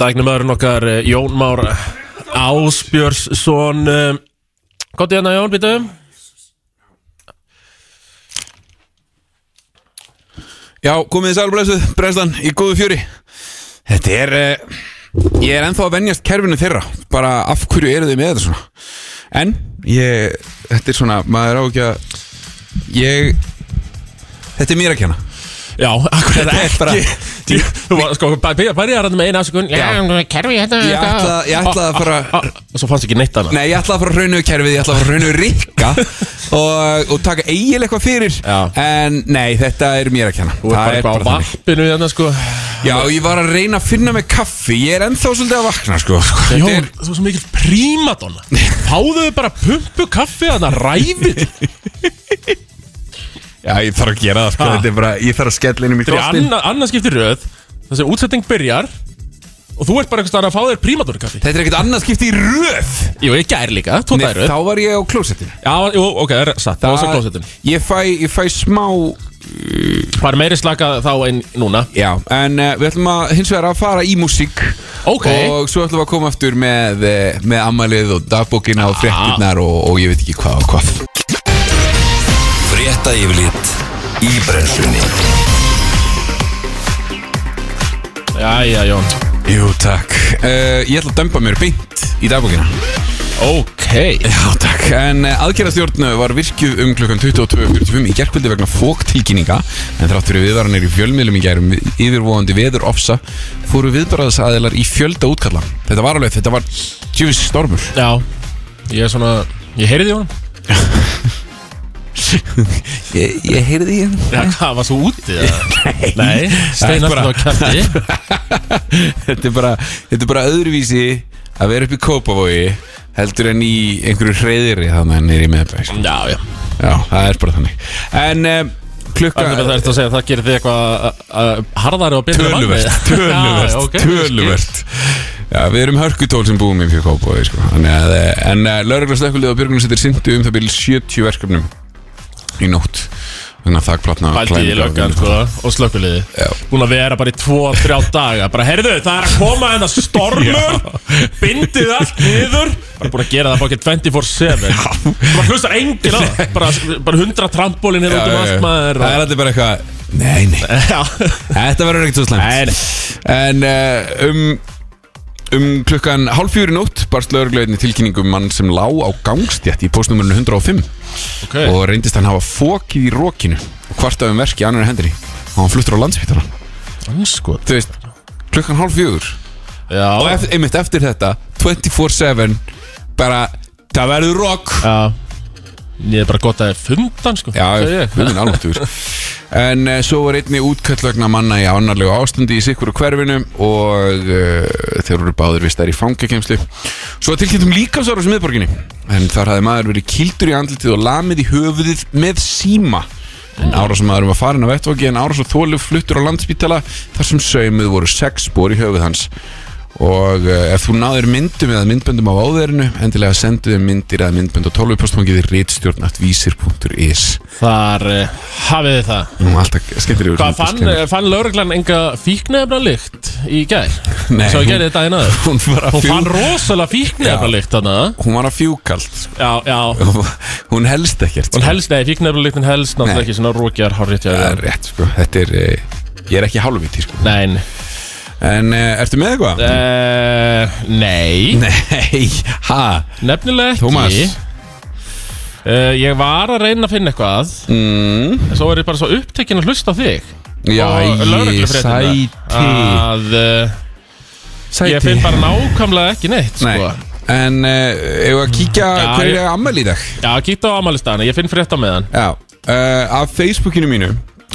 Dæknumæðurinn okkar eh, Jón Már Ásbjörnsson eh, Gótt í hérna Jón, býtu Já, komið þið sælblæsuð, brennstan í góðu fjöri. Þetta er uh, Ég er ennþá að venjast kerfinu þeirra. Bara af hverju eru þið með þetta svona? En, ég Þetta er svona, maður á ekki að Ég Þetta er mér að kenna Já, akkur Þetta er ekki? sko, bæði að ræða með eina afsökun Já, kerfi hérna Ég ætla, ég ætla að fara Og svo fannst ekki neitt annað. Nei, ég ætla að fara að raunu kerfið Ég ætla að fara að raunu rikka og, og taka eiginlega eitthvað fyrir. Já. En nei, þetta er mér að kenna. Þú er bara eitthvað á þannig. vappinu hérna sko. Já, ég var að reyna að finna með kaffi. Ég er ennþá svolítið að vakna, sko. Þetta Jón, er, þú er svo mikil prímadonna. Fáðu þau bara pumpu kaffi að það ræfið já, ég þarf að gera það, sko. Þetta er bara, ég þarf að skella inn í Þetta er annað anna skipti röð Þessi útsetting byrjar Og þú ert bara eitthvað að fá þér prímadonna kaffi. Þetta er ekkert annað skipti í röð. Jú, ég gær líka, Nei, dæru Þá var ég á klósettinu. Já, jú, ok, það er satt, það var svo klósetin Ég fæ, ég fæ smá Það er meiri slaka þá en núna. Já, en uh, við ætlum að hins vegar að fara í músík. Ok. Og svo ætlum við að koma aftur með, eh, með ammalið og dagbókina og fréttirnar og, og ég veit ekki hvað og hvað Frétta yfirlit í brennslunni. Jæja, Jón. Jú, takk. Uh, Ég ætla að dömpa mér beint í dagbókina. Ok. Já, takk. En uh, aðgerðastjórn var virkjuð um klukkan 22.45 í gerkvöldi vegna fóktilkynninga en þrátt fyrir viðvaranir í fjölmiðlum í gærum yfirvóðandi veður ofsa fóru viðbaraðsaðilar í fjölda útkalla. Þetta var alveg, þetta var tjöfis stormur. Já, ég er svona Ég heyrði honum Ég, ég heyrði í henn Já, hvað, var svo úti? Nei. Nei, stein Það er alltaf á kæfti þetta, er bara, þetta er bara öðruvísi að vera upp í Kópavogi heldur en í einhverju hreyðiri þannig að nýri meðbæk sko. Já, já. Já, það er bara þannig. En um, klukka Það er þetta að segja að það gerir þig eitthvað uh, harðari og betur Töluvert, töluvert, Já, ok, töluvert. Já, við erum hörkutól sem búum í fyrir Kópavogi sko. Þannig að, eh, En uh, laurugla slökkulega og björgunarsættir syndu um það byrjum 70 verkefnum í nótt. Þannig að þakplatna Bælti í löggan sko. og slökkuliði. Búin að vera bara í 2-3 daga. Bara heyrðu það er að koma hennar stormur. Bindið allt niður. Bara búin að gera það bákið 24-7 Bara hlustar enginn á það. Bara, bara 100 trampólin hérna út um allt maður Það er alltaf bara eitthvað Nei, nei, þetta verður ekkert svo slæmt. En uh, um Um klukkan í nótt barst lögregleginni tilkynningu um mann sem lá á gangstjætt í postnumurinu 105 ok. Og reyndist hann hafa fókið í rókinu og kvartaði um verki annar hendinni. Og hann fluttur á landsbytana Þú veist, klukkan hálf fjögur. Já, og eftir, einmitt eftir þetta 24-7 bara, það verður rók já Ég er bara gott að það er fundan sko. Já, humin alváttur En uh, svo var einni útkall vegna manna í ánarlegu ástandi í sikuru hverfinu og uh, þeir voru báður vistar í fangakemslu Svo tilkynntum líka sára sem miðborginni. En þar hafði maður verið kildur í andlitið og lamið í höfuðið með síma. En árásamaður var farin af vettvoki en árás og þólu fluttur á landspítala þar sem saumuð voru sex spor í höfuð hans og uh, ef þú náður myndum eða myndböndum á áðurinu endilega senduðu myndir eða myndbönd á tólvupostfangið rítstjórnaftvísir.is Þar uh, hafið þið það. Nú, alltaf skemmtir yfir Hvað fann, eh, fann lauruglan enga fíknefna lykt í gær? Nei, Svo ég gerði þetta eina aður Hún var að Hún fann fjú rosalega fíknefna lykt þannig Hún var að fjúkalt sko. Já, já. Hún helst ekkert Hún sko. helst, nei, fíknefna lyktin helst Náttúrulega Nei. ekki svona rókjar, hárrétt hjá Það þér er rétt sko. Þetta er eh, Ég er ekki hálfviti sko. Nei, nei. En uh, ertu með eitthvað? Uh, nei, Nei, ha? Nefnilega ekki. Tómas. uh, Ég var að reyna að finna eitthvað. Mm, En svo er ég bara svo upptekinn að hlusta á þig. Já, ég sæti. Að Sæti. ég finn bara nákvæmlega ekki neitt Nei. sko. En ef að kíkja Já, hverju ég- er ammæli í dag? Já, kíkta á amalistana, ég finn frétt á meðan. Já. Af Facebookinu mínu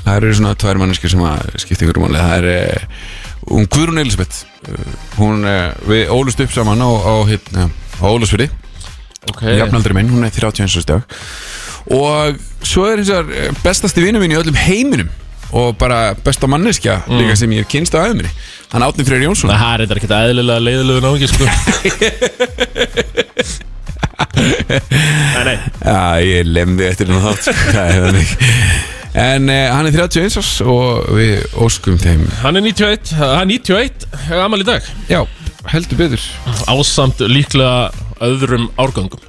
Það eru svona tvær manneskir sem að skipta ykkur máli. Það er hún Guðrún Elisabeth Hún, við ólust upp saman á, á, hérna, á Ólusfyrði okay. Jafnaldri minn, hún er 31 árs dag. Og svo er hins vegar bestasti vinnu minn í öllum heiminum Og bara besta manneskja Líka sem ég hef kynst á aðeins Hann Átni Freyr Jónsson. Það er þetta ekki eðlilega leiðilegu náungi sko. Nei, nei. Já, ég lemði eftir hennar þátt sko. Það er þannig En uh, hann er 31 árs og við óskum þeim. Hann er 91, hann er 91 Gamal í dag. Já, heldur betur. Ásamt líklega öðrum árgöngum.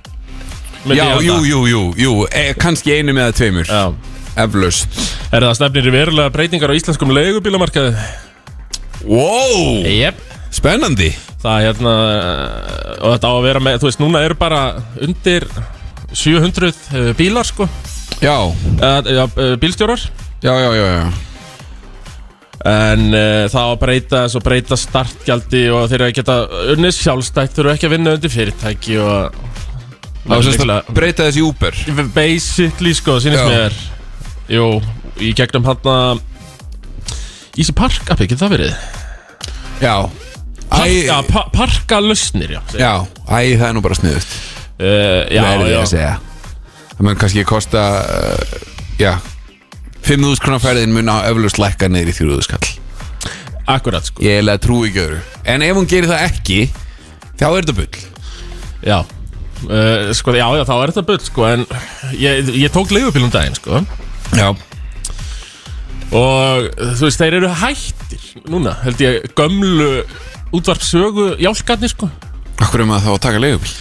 Myndi Já, ég halda. jú, jú, jú, jú e, kannski einu með tveimur. Já. Eflaust. Er það stefnir í verulega breytingar á íslenskum leigubílamarkaði? Wow, Jep. Spennandi. Það er hérna uh, Og þetta á að vera með Þú veist, núna eru bara undir 700 uh, bílar sko Já, uh, uh, Bílstjórar? Já, já, já, já. En uh, það á að breyta og breyta startgjaldi Og þeir eru að geta unnið sjálfstætt Þeir eru ekki að vinna undir fyrirtæki Og Það var semst að breyta þessi Uber? Basically sko, sínist Já. mér. Jú, í gegnum hann að Easy Park appi, getur það verið? Já. Æ, já, pa parka lausnir, já. já, æ, það er nú bara sniðut uh, Já, Verði já. að segja Það mun kannski kosta uh, Já 5.000 krónar færðin mun á eflaust lækka niður í 4.000 skall Akkurat sko. Ég er að trúi ekki öðru. En ef hún gerir það ekki Þá er þetta bull. Já. Uh, Sko, já, já, þá er þetta bull sko En ég, ég tók leigubílum daginn sko. Já. Og þú veist, þeir eru hættir Núna, held ég, gömlu Útvarpsögu jálkarnir sko. Akkur er maður þá að taka leigubíl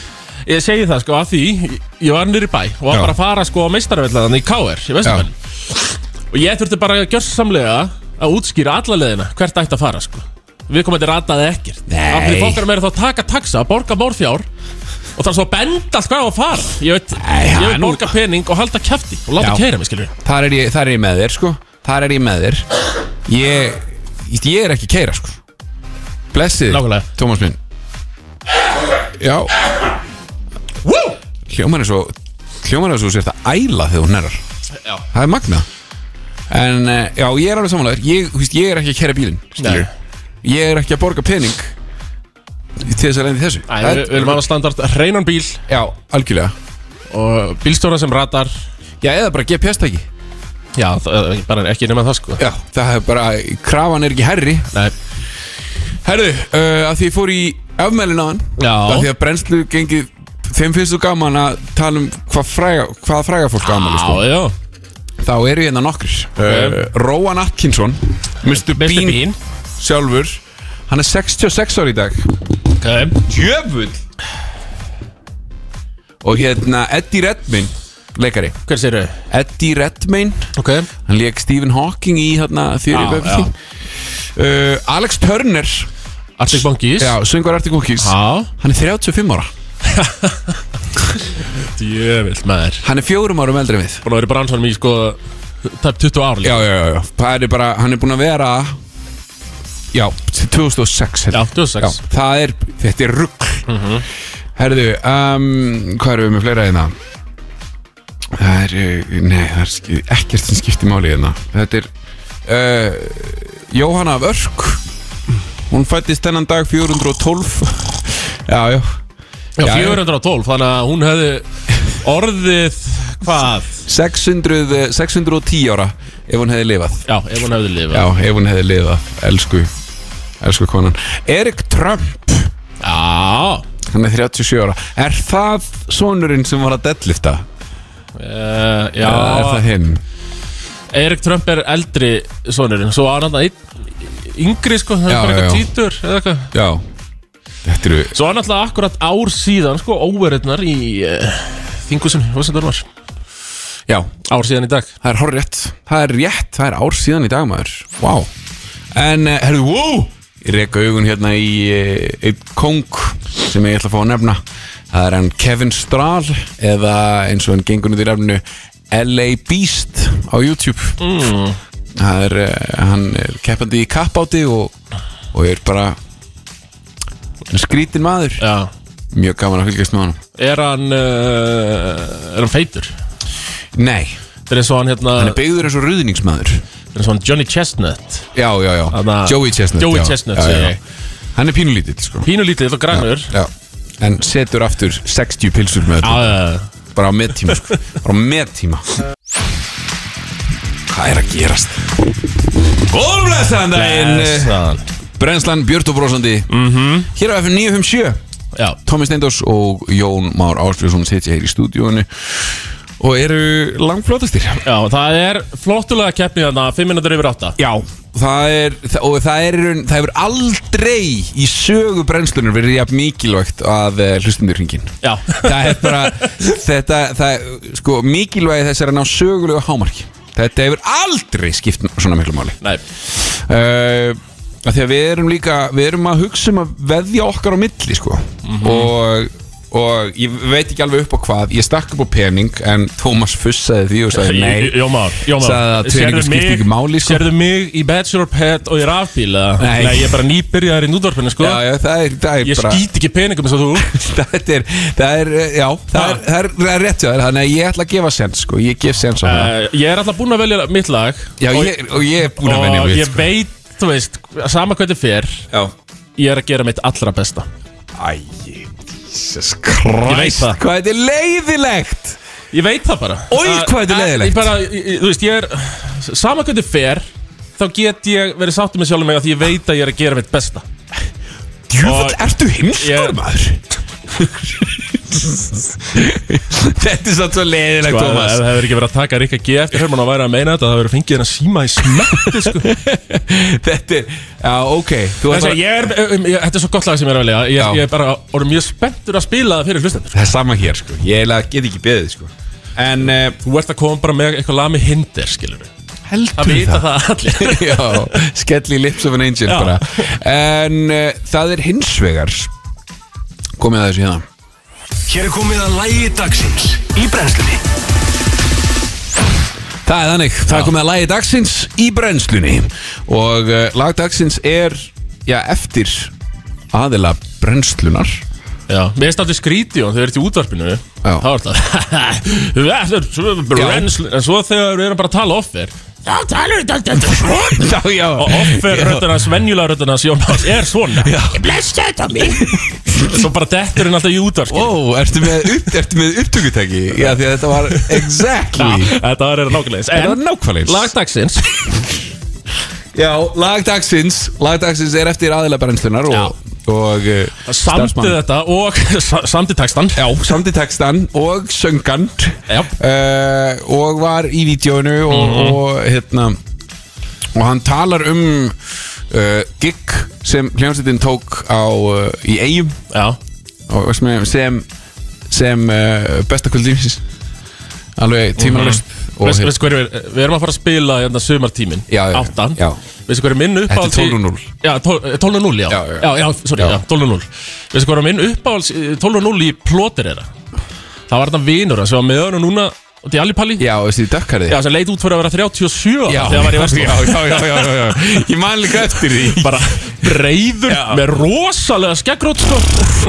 Ég segi það sko að því Ég var nýri bæ og var Já. bara að fara sko á meistarvellaðan í KR í Vesturbæn Og ég þurfti bara að gjörsamlega að útskýra alla leðina hvert ætti að fara sko. Við komum þetta rataði ekkert. Nei. Af því fokkar meira þá að taka taxa, borga mórfjár Og það er svo að benda allt hvað á að fara. Ég veit, Nei, ég er nú- borga pening og halda kæfti Og láta Já. keira mig, skilur Þar er ég, þar er ég með þér sko. Þar er ég með þér. Ég, ég er ekki keira sko. Blessið Nákvæmlega. Tómas minn. Já Hljómar er svo Hljómar er svo sérst að æla þegar hún nerar Já. Það er magna En uh, já, ég er alveg samanlegaður ég, þú veist, ég er ekki að kæra bílinn skilur. Ég er ekki að borga pening Til þess að lendi þessu. Æ, við, við viljum hafa standart hreinan bíl. Já, algjörlega. Og bílstjóra sem ratar Já, eða bara GPS-tæki Já, það, bara ekki nema það sko. Já, það er bara Krafan er ekki herri Nei, Herðu, uh, að því ég fór í afmælin á hann Já. Að því að brennslu gengið Þeim finnst þú gaman að tala um hvað fræga, hvað fræga fólk afmæli sko. já, já. Þá eru hérna nokkur uh, Róan Atkinson Mr. Bean, Bean. sjálfur Hann er 66 ári í dag. Ok. Jöfull Og hérna Eddie Redmayne Leikari. Hver sér þau? Eddie Redmayne. Ok. Hann leik Stephen Hawking í hérna of Everything uh, Alex Turner. Arctic Monkeys. Já, söngur Arctic Monkeys. Hann er 35 ára Djövill maður. Hann er fjórum árum eldri en við. Búin að vera í bransanum í sko Tæp 20 ár líka. Já, já, já, já Það er bara, hann er búin að vera Já, til 2006 held Já, ég. 2006 Já, það er, þetta er rugg Herðu, um, hvað erum við með fleira hérna? Það er, uh, nei, það er ski- ekkert sem skiptir máli hérna. Þetta er uh, Jóhanna af Örk. Hún fættist þennan dag 412 Já, já Já, Já, já. 412 Þannig að hún hefði orðið Hvað? 600, eh, 610 ára ef hún hefði lifað. Já, ef hún hefði lifað. Já, ef hún hefði lifað, elsku Elsku konan. Erik Trump, Já. Hann er 37 ára. Er það sonurinn sem var að deadlifta? uh, Já. Eða er það hinn? Erik Trump er eldri sonurinn Svo var hann einn yngri sko Já, er bara eitthvað títur eða eitthvað. Já Þetta eru Svo var náttúrulega akkurat ár síðan sko Óverðnar í uh, Þingusun Hvað var Já, Ár síðan í dag. Það er rétt Það er rétt, það er ár síðan í dag maður. Vá. En, uh, herðu, wow Ég reka augun hérna í uh, einn kong sem ég ætla að fá að nefna. Það er hann Kevin Strahl eða eins og hann gengur nýtt í nefninu LA Beast á YouTube. Mm. Það er, uh, hann er keppandi í kappáti og, og er bara er skrítin maður. Já. Mjög gaman að fylgjast með hann Er hann uh, Er hann feitur? Nei, Það er eins og hann hérna hann er beigður eins og ruðningsmaður. Það er eins og hann Johnny Chestnut. Já, já, já, Þarna- Joey Chestnut Joey já, Chestnut, já, segi já. ég. Hann er pínulítill sko. Pínulítið og grannur já. En setur aftur 60 pilsur með Já, þetta. já, Bara á meðtíma sko. Bara á meðtíma Hvað er að gerast? Góðum blessaðan daginn. Blessaðan. Brennslan Björn og Brósandi -hmm. Hér á FM 957 Já, Tómi Steindors og Jón Már Ásbjörnsson sitja hér í stúdíónu og eru langflótastir Já, það er flottulega keppni þarna 5 minútur yfir 8 Já, það er, og það er, það hefur aldrei í sögu brennslunar verið jafn mikilvægt að uh, hlustundur hringin. Já, Það er bara, þetta, það, sko, mikilvægi þess er að ná sögulegu hámarki. Þetta hefur aldrei skipt svona miklu máli. nei Uh, að því að við erum líka, við erum að hugsa um að veðja okkar á milli, sko. Og, og ég veit ekki alveg upp á hvað, ég stakk upp á pening, en Tómas fussaði því og sagði nei. Jómar, Jómar Sagði að peningur skipti ekki máli, sko. Sérðu mig í Bachelor Pet og í rafbíl eða? Nei. Nei, ég er bara nýbyrjaður í nútvarpinu, sko Já, já, það er, það er Ég bara... skýt ekki peningum eins og þú það er, það er, já, það er, það er, það er rétt þannig að ég ætla að gefa sens, sko, ég gef sens á það. uh, Ég er alltaf búinn að velja mitt lag Já, og, ég, og ég er búin að venja og við, ég veit, þú veist, sama hvað þetta fer Já. Ég er að gera mitt allra besta Æ, Jesus Ég veit Christ, það. hvað þetta er leiðilegt. Ég veit það bara Oj, Að- hvað þetta er leiðilegt. Ég bara, ég, ég- þú veist, ég er Sama hvað þetta fer Þá get ég verið sáttum með sjálfum mig að Því ég veit að ég er að gera mitt besta Djúfall, Og- ertu heimskur, Ég- maður? þetta er satt svo leiðilegt, Sko, ef Tómas. það hefur ekki verið að taka Rikka G eftir Hermann að væri að meina þetta Það hefur fengið henn að síma í smetti sko. þetta er, já, ok, þú Þessi, ætlar að... ég er, um, ég, Þetta er svo gott lag sem ég er að velja Ég, Já. ég er bara orðið mjög spenntur að spila það fyrir hlustendur Það er sama hér, sko, ég eiginlega get ekki beðið, sko. En, uh, Þú ert að koma bara með eitthvað lag með hinder skilur heldur Það vita það allir Já, skell í lips of an angel Já. bara En uh, það er hins vegar Komið að þessu hérna Hér er komið að lægi dagsins í brennslunni. Það er þannig, það er komið að lagi dagsins í brennslunni. Og uh, lag dagsins er, já, eftir aðila brennslunar Já, mér finnst alltaf skríti og þau eru í útvarpinu. Já. Þá er það Brennslu- En svo þegar við erum bara að tala offer Já, talur þetta svona. Já, já. Og offer röddina, svenjulega röddina Jónas er svona. Já. Ég bless þetta mig Svo bara dettur hann alltaf í útvarpinu Ó, ertu með, upp, ertu með upptökutæki? Já, því að þetta var exactly. Þetta var nákvæmlega Þetta var nákvæmleins Lagdagsins Já, lag dagsins. Lag dagsins er eftir aðila brennslunar Já. og, og Samdi starfsmann. þetta og samdi textan Já, samdi textan og söngan. Uh, og var í vídjónu og, og hérna og hann talar um uh, gig sem hljómsveitin tók á uh, í eigum sem, sem, sem besta kvöld lífsins alveg tímanlust og Veist, hérna- veistu hverju, við, erum að fara að spila hérna sumartímin Já, já, Áttan já. Veistu hverju minn uppáhalds Þetta er í- 12:0. Já, tól- eh, 12.0 já Já, já. já, já, sorry, Já. já, 12.0 Veistu hverju minn uppáhalds eh, 12.0 í plóter er það var þarna vinur hans sem var með hann og núna út í Allipalli Já, þessi dökkarið Já, sem leit út fyrir að vera 37 ára já, þegar var ég verslun já, já, já, já, já, já. Ég man líka eftir því Bara breiður Já. með rosalega skeggrót sko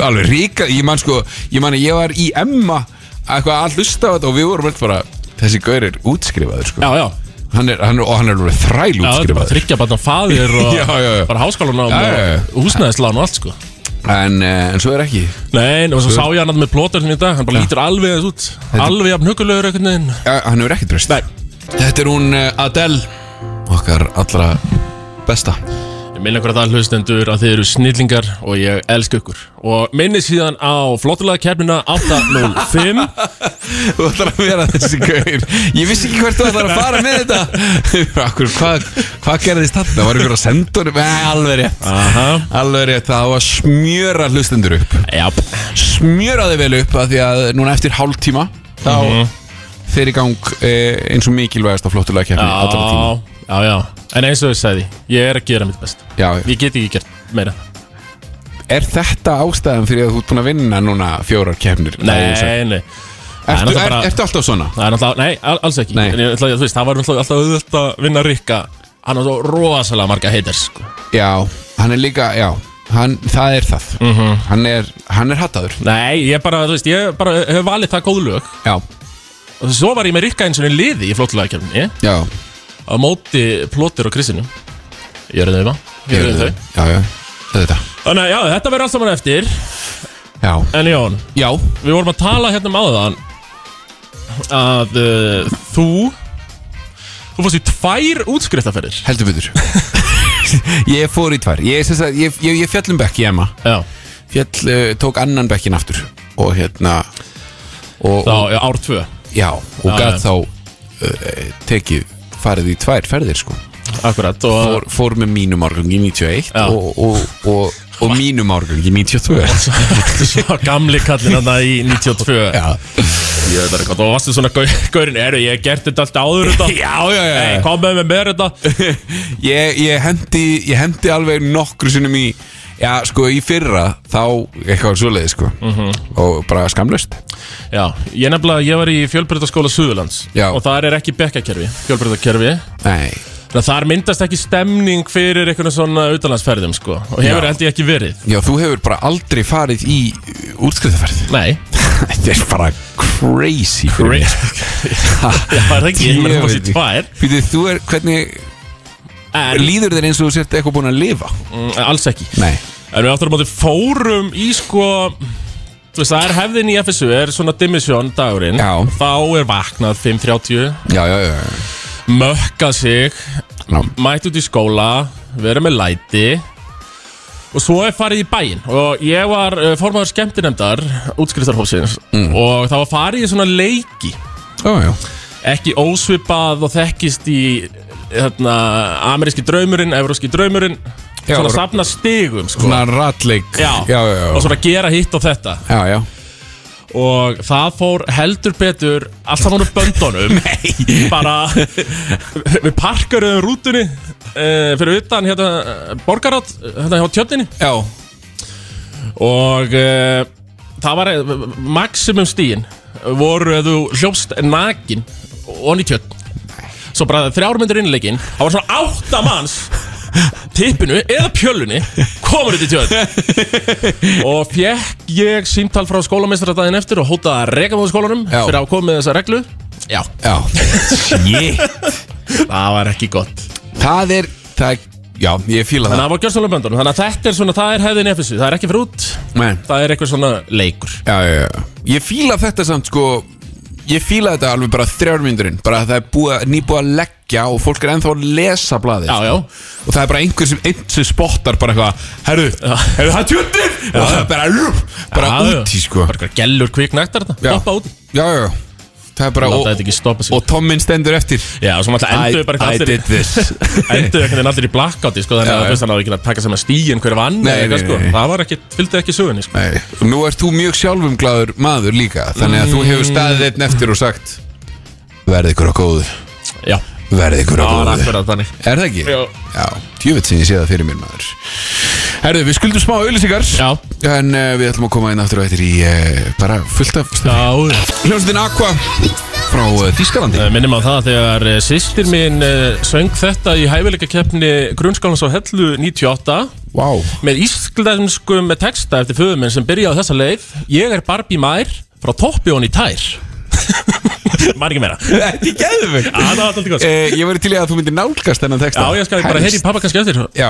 Alveg ríka, ég man sko Ég man að ég var í Emma eitthvað að hlusta á þetta og við vorum öll bara Þessi gaur er útskrifaður sko. Já, já. Hann er, hann Og hann er alveg þræl Já, þetta er bara útskrifaður. þryggja bara faðir og Já, já, já. bara háskólan og Já, já, já. húsnæðislán og allt sko. En, uh, en svo er ekki. Nei, og svo sá ég hann þarna með plóterinn í dag Hann bara lítur alveg þess út. Alveg jafn hugulegur einhvern veginn. Ja, Hann hefur ekki dröst Nei, Þetta er hún uh, Adele Okkar allra besta ég minna að það hlustendur að þið eru snillingar og ég elska ykkur. Og minni síðan á flottulega keppnina 805 Þú ætlar að vera þessi gaur. Ég vissi ekki hvert þú ætlar að fara með þetta. Akkur, hvað, hvað gerðist þarna? Var ykkur að senda honum? Nei, alveg rétt. Aha. Alveg rétt, það var að smjöra hlustendur upp. Já, Smjöraði vel upp að því að núna eftir hálftíma Þá Mhm. fer í gang eh, eins og mikilvægast á flottulega keppni allra tíma. Já, já, já En eins og ég sagði, ég er að gera mitt best. Já, Ég get ekki gert meira. Er þetta ástæðan fyrir að þú ert búin að vinna núna fjórar keppnir? Nei, nei er Ertu, er, bara- ertu alltaf svona? Er nei, al- alls ekki. Nei. Ég, ætla, veist, það var alltaf auðvöld að vinna Rikka. Hann har svo rosalega marga haters sko. Já, hann er líka, já hann, Það er það. Mhm. hann, er, hann er hattaður. Nei, ég bara, veist, ég bara hef valið það góð lög. Já, Og svo var ég með Rikka eins og liði í flottulegakefni já Á móti plótir og krisinu Ég er er já, þetta. Þannig að já, þetta verður allt saman eftir. Já, En Jón, já, við vorum að tala hérna um áðan Að uh, þú Þú fórst í tvær útskriftaferðir heldur betur. Ég fór í tvær. Ég, ég, ég, ég fjall um bekk í Emma. Já, Fjall, uh, tók annan bekkin aftur. Og hérna og, þá, og, já, ár tvö. Já, og já. þá uh, tekið farið í tvær ferðir sko. Akkurat og fór, fór með mínum árgangi 91 Já. og, og, og, og mínum árgangi 92 svo gamli kallinn hann í 92 Já, Ég veit það eitthvað, og varstu svona gau- gaurinn Eru, ég hef gert þetta allt áður þetta? Já, já, já. Hey, kom með með þetta. Ég, ég, hendi, ég hendi alveg nokkru sinnum í Já, sko, í fyrra þá eitthvað svoleiði, sko. Mhm. og bara skamlust Já, ég nefnilega, ég var í fjölbreytaskóla Suðurlands. Já. Og þar er ekki bekkakerfi, fjölbreytakerfi Nei, að þar myndast ekki stemning fyrir einhvern svona utanlandsferðum sko. Og hefur held ég ekki verið. Já, þú hefur bara aldrei farið í útskriðaferð Nei. Þetta er bara crazy fyrir mig. Já, það er ekki, ég með það Djöfull. sér tvær. Býtið, þú er, hvernig En líður þér eins og þú sért eitthvað búin að lifa? mm, alls ekki Nei En við áttur á móti fórum í sko Þú veist, það er hefðin í FSU Er svona dimisjón dagurinn Já. Þá er vaknað 5.30 Já, já, já, já. Mökkað sig Já. Mætt út í skóla Verið með læti Og svo er farið í bæinn Og ég var uh, formaður skemmtinemdar Útskriftarhófsins Mm. Og það var farið í svona leiki Já, já. Ekki ósvipað og þekkist í hérna, Ameríski draumurinn, Evróski draumurinn Já, Svona safna stigum sko. Svona ratleik. Já. já. Og svona gera hitt og þetta. Já, já. Og það fór heldur betur Allt saman úr böndunum. Bara Við parkaruðum rútunni uh, Fyrir utan hérna Borgarátt Hérna hjá tjötninni Já, Og uh, það var eh, Maximum stíin Voru að þú hljópst nakin Og í tjötn Svo bara þrjármyndir innleikin Það var svona átta manns Tippinu eða pjölunni Komur þetta í tjötn Og fekk ég símtal frá skólameistradaginn eftir Og hótaði að reka múið skólanum Já. Fyrir að koma með þessa reglu. Já, já. Shit. Það var ekki gott. Það er, það er, já, ég fíla Þannig að það. það var gjörsamlega böndunum. Þannig að þetta er svona, það er hefðin efissu Það er ekki fyrir út, Men, það er eitthvað svona leikur. Já, já, já. Ég fíla þetta samt, sko Ég fíla þetta alveg bara þrjármyndurinn Bara að það er búið, nýbúið að leggja Og fólk er ennþá að lesa blaðið Já, sko. já. Og það er bara einhver sem, einn sem spottar bara eitthvað Herru, herru, það er tjöndir Og það er bara, bara Já, út í, sko. Bara gellur kviknættar þetta Já. Hoppa út. Já, já, já bara, og, og Tommin stendur eftir. Já, og svo náttúrulega enduðu bara allir einhvern veginn allir í blackouti sko, Þannig að hann á ekki að taka sem að stíin hver vann sko. Það var ekki, fylgdi ekki sögunni sko. Nú ert þú mjög sjálfumglaður maður líka Þannig að þú hefur staðið einn eftir og sagt Verði ykkur á góðu. Já, Verði ykkur var góðu akkurat þannig Er það ekki? Já. Já, djúvitt sem ég sé það fyrir mér maður. Herðu, við skuldum smá auðlýsingar Já. En uh, við ætlum að koma inn aftur og eftir í uh, bara fullt af stöfi Já, Hljómsveitin Aqua frá uh, Þískalandi Eh, Minnum á það þegar systir mín söng þetta í hæfileika keppni grunnskálans á Hellu 98 Vá. Með íslenskum texta eftir föðuminn sem byrjaði á þessa leið. Ég er Barbie Mær frá Toppjón í tær Mær ekki meira. Já, Þetta er geðum mig það var alltaf gott. Uh, Ég væri til í að þú myndir nálgast þennan texta. Já, ég skal bara heyri pappa kannski eftir. Já,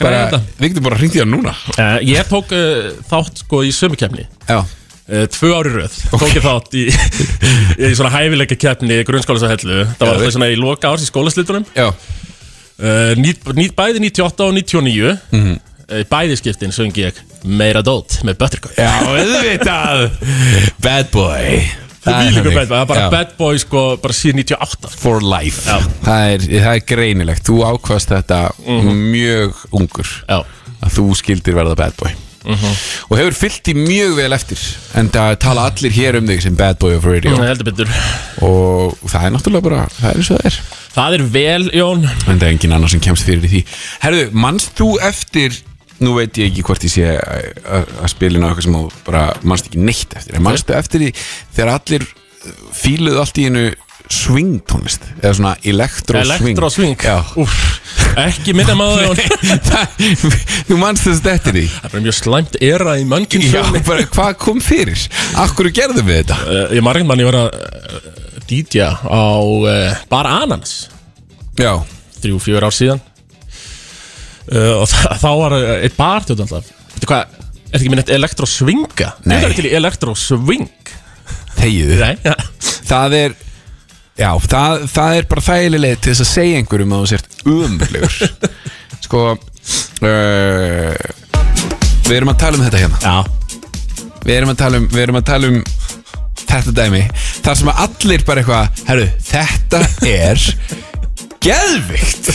bara, þetta. við getum bara hringt í hann núna. Uh, Ég tók uh, þátt sko í sömukefni Já, uh, Tvö ári röð. Tók ég þátt í, í svona hæfileika keppni grunnskólas á Hellu. Það var Já, það svona í loka árs í skólaslitunum. Já, uh, nýt, nýt, Bæði 98 og 99 mm -hmm. Bæði skiptin söng ég Meira dót með Buttercup. Já, auðvitað. Bad boy Það er bara bad boy sko bara síðan 98 For life. Það er, það er greinilegt. Þú ákvast þetta mjög ungur. Já, að þú skildir verða bad boy. Og hefur fyllt í mjög vel eftir. En það tala allir hér um þig sem bad boy of radio. Betur. Og það er náttúrulega bara, það er eins og það er. Það er vel, Jón. En það er engin annar sem kemst fyrir því. Herðu, manst þú eftir nú veit ég ekki hvort ég sé að- að að á eitthvað sem þú bara manst ekki neitt eftir. En manstu eftir því þegar allir uh, fíluðu allt í einu swing tónlist eða svona elektro swing. Elektro swing? Já. Úff, Ekki minna maður þú manst þess eftir því. Það er bara mjög slæmt era í bara, hvað kom fyrir? Akkur gerðum við þetta? uh, Ég margir mann ég var að uh, DJ á uh, Bar Ananas Já, Þrjú, fjör ár síðan uh, Og þá var uh, eitt bartjóð alltaf. Veitu hvað, er ekki minn eitt elektro swinga? Nei. Það er til í elektro swing þegiðu Nei, ja. Það er Já, það, það er bara þægileg til þess að segja einhverjum að þú sért umurlegur Sko uh, Við erum að tala um þetta hérna. Já, Við erum að tala um, við erum að tala um þetta dæmi þar sem að allir bara eitthvað herru, þetta er geðvikt.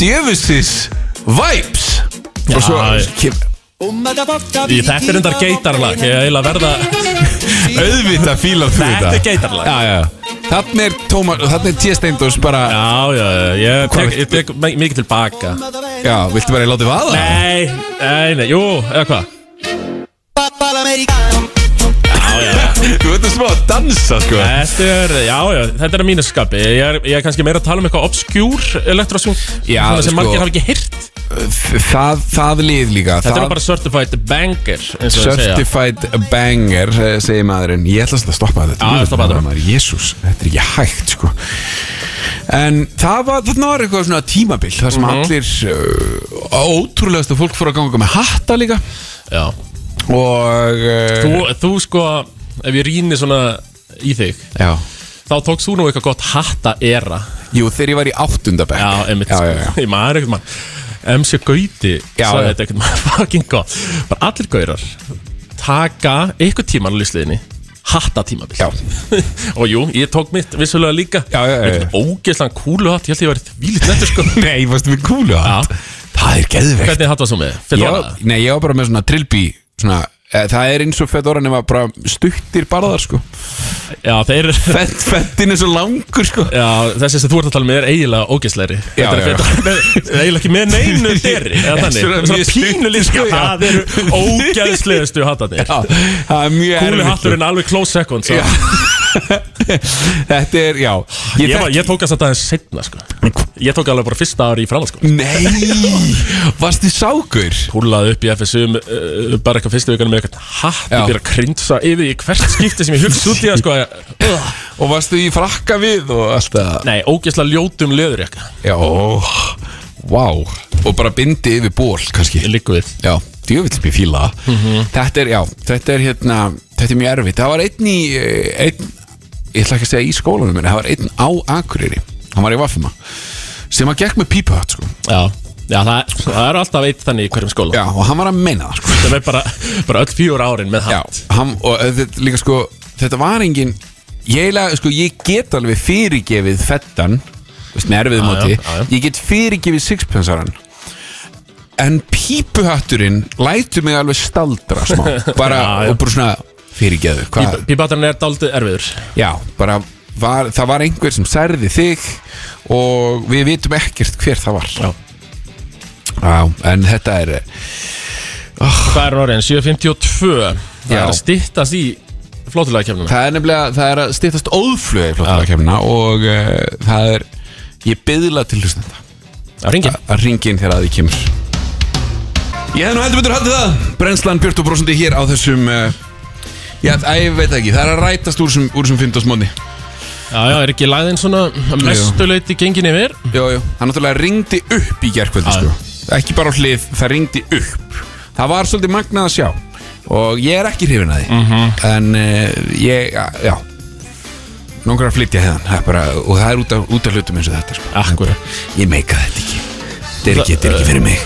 Djöfusins vibes. Og svo Já, kem, Í- Þetta er endar geitarlag Ég eiginlega verða auðvitað fílar þú Þetta er geitarlag. Já, já. þannig er Tómas, þannig er T. Steindós bara, Já, já, já, ég tek, ég tek mi- mikið tilbaka já, viltu bara ég láti vaða? Nei, nei, nei, jú, eða hvað? Þú veit að smá að dansa sko. Þetta er, já, já, þetta er að mínu skapi. Ég er, ég er kannski meira að tala um eitthvað obskjúr elektrosjón Já, Svona sem sko- margir hafa ekki hýrt það, það lið líka Þetta það, er bara certified banger eins og það segja. Certified banger, eh, segir maðurinn. Ég ætla að stoppa þetta. Já, stoppa þetta. maður, Jésús, þetta er ekki hægt sko. En það var, þarna var eitthvað svona tímabil þar sem Mhm. allir uh, ótrúlegasta fólk fór að ganga með hatta líka. Já, og uh, þú, þú sko, ef ég rýni svona í þig Já, Þá tókst þú nú eitthvað gott hatta era jú, þegar ég var í áttundabæk Já, einmitt, já, sko. já, já. Ég maður eitthvað mann MC Gauti sagði þetta eitthvað maður fucking gott. Bara allir gaurar taka eitthvað tíman á listliðinni hatta tímabil. Já. og jú, ég tók mitt vissulega líka. Já, já, já, ógeðslan kúlu hatt, ég held ég var vílitt nettur sko. Nei, varstu með kúlu hatt Það er geðveikt. Hvernig hatt var svo með? Nei, ég var bara með svona trilby svona, Það er eins og fedora nema bara stuttir barðar sko. Já, þeir Fett, Fettin er svo langur sko. Já, þessi sem þú ert að tala með er eiginlega ógeðslegri. Já, Þetta er já, eiginlega ekki með neinu deri eða þannig, Svona svona mjög pínu stutt, líka sko. Það eru ógeðslegustu hattarnir. Já, það er mjög Kúli erfitt hatturinn alveg close second svo. Já. Þetta er, já. Ég, var, þekki- ég tók að þetta aðeins setna sko. Ég tók alveg bara fyrsta ári í framhaldsskóla Nei, varstu sákur? Púlaði upp í FSU um, uh, bara eitthvað fyrstu vikunum með eitthvað hatt. Ég byrja að krindsa yfir í hvert skipti sem ég hugsa út í það sko, uh, Og varstu í frakka við og allt það? Nei, ógeðslega ljótum leður ég Já, vá. Og bara bindi yfir ból, kannski. Ég liggu við. Já, djöfitt mér fíla það. Þetta er, já, þetta er hérna Þetta er mjög erfitt. Það var einn í eh, einn, Ég ætla ekki að segja í skólanum minni Það var einn á Akureyri Hann var í Vaffima Sem að gekk með pípuhatt, sko. Já, já það, það er alltaf eitt þannig í hverjum skóla. Já, og hann var að meina það, sko. Það er bara, bara öll fjór árin með Já, hatt. hann, og þetta líka sko Þetta var engin Ég, eiginlega, sko, ég get alveg fyrirgefið fettan með erfið Já, móti já, já, já. Ég get fyrirgefið sixpensaran En pípuhatturinn Lætur mig alveg staldra smá. Bara, Já, já. og bara svona fyrirgeðu Pípatarinn er daldið erfiður. Já, bara var, Það var einhver sem særði þig Og við vitum ekkert hver það var. Já. Já, en þetta er Hvað er orðin? 752 Það Já. er að styttast í flótulega kemnum Það er nefnilega, það er að stýttast óðflöði flottulega og uh, það er ég byðla til hlustenda. Það ringin að ringin þegar að því kemur. Ég hef nú heldur betur haldið það. Brennslan Björn og Brósandi hér á þessum uh, Já, að ég veit ekki, það er að rætast úr þessum, úr þessum 15 móni Já, já, er ekki lagðin svona mestuleiti gengin yfir Jú, jú, það náttúrulega ringdi upp í gerkvöldi Já. sko. Ekki bara á hlið, það ringdi upp Það var svolítið magnað að sjá Og ég er ekki hrifin að því Mhm. En uh, ég, já Nóngur að flytja hefðan það er bara, Og það er út af, út af hlutum eins og þetta sko. Akkurat Ég meika þetta ekki Þetta er ekki, þetta er ekki fyrir mig